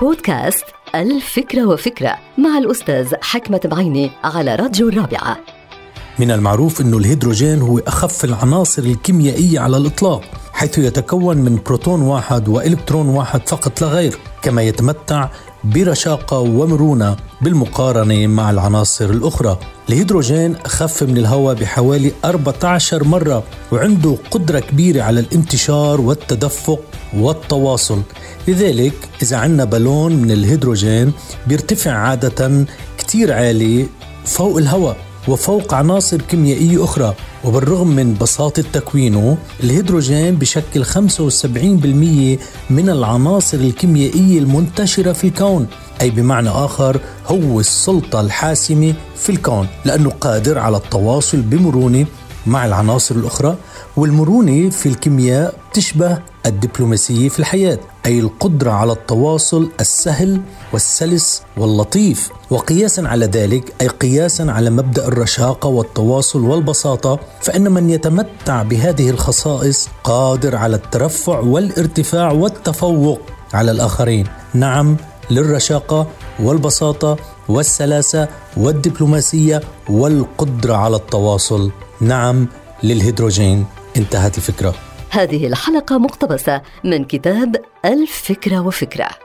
بودكاست الفكرة وفكرة مع الأستاذ حكمة بعيني على راديو الرابعة. من المعروف أن الهيدروجين هو أخف العناصر الكيميائية على الإطلاق. حيث يتكون من بروتون واحد وإلكترون واحد فقط لا غير كما يتمتع برشاقة ومرونة بالمقارنة مع العناصر الأخرى. الهيدروجين أخف من الهواء بحوالي 14 مرة وعنده قدرة كبيرة على الانتشار والتدفق والتواصل. لذلك إذا عندنا بالون من الهيدروجين بيرتفع عادة كتير عالي فوق الهواء وفوق عناصر كيميائية أخرى. وبالرغم من بساطة تكوينه الهيدروجين بشكل 75% من العناصر الكيميائية المنتشرة في الكون. أي بمعنى آخر هو السلطة الحاسمة في الكون لأنه قادر على التواصل بمرونة مع العناصر الأخرى والمرونة في الكيمياء تشبه الدبلوماسية في الحياة أي القدرة على التواصل السهل والسلس واللطيف. وقياسا على ذلك أي قياسا على مبدأ الرشاقة والتواصل والبساطة فإن من يتمتع بهذه الخصائص قادر على الترفع والارتفاع والتفوق على الآخرين. نعم للرشاقة والبساطة والسلاسة والدبلوماسية والقدرة على التواصل. نعم للهيدروجين. انتهت الفكرة. هذه الحلقة مقتبسة من كتاب الفكرة وفكرة.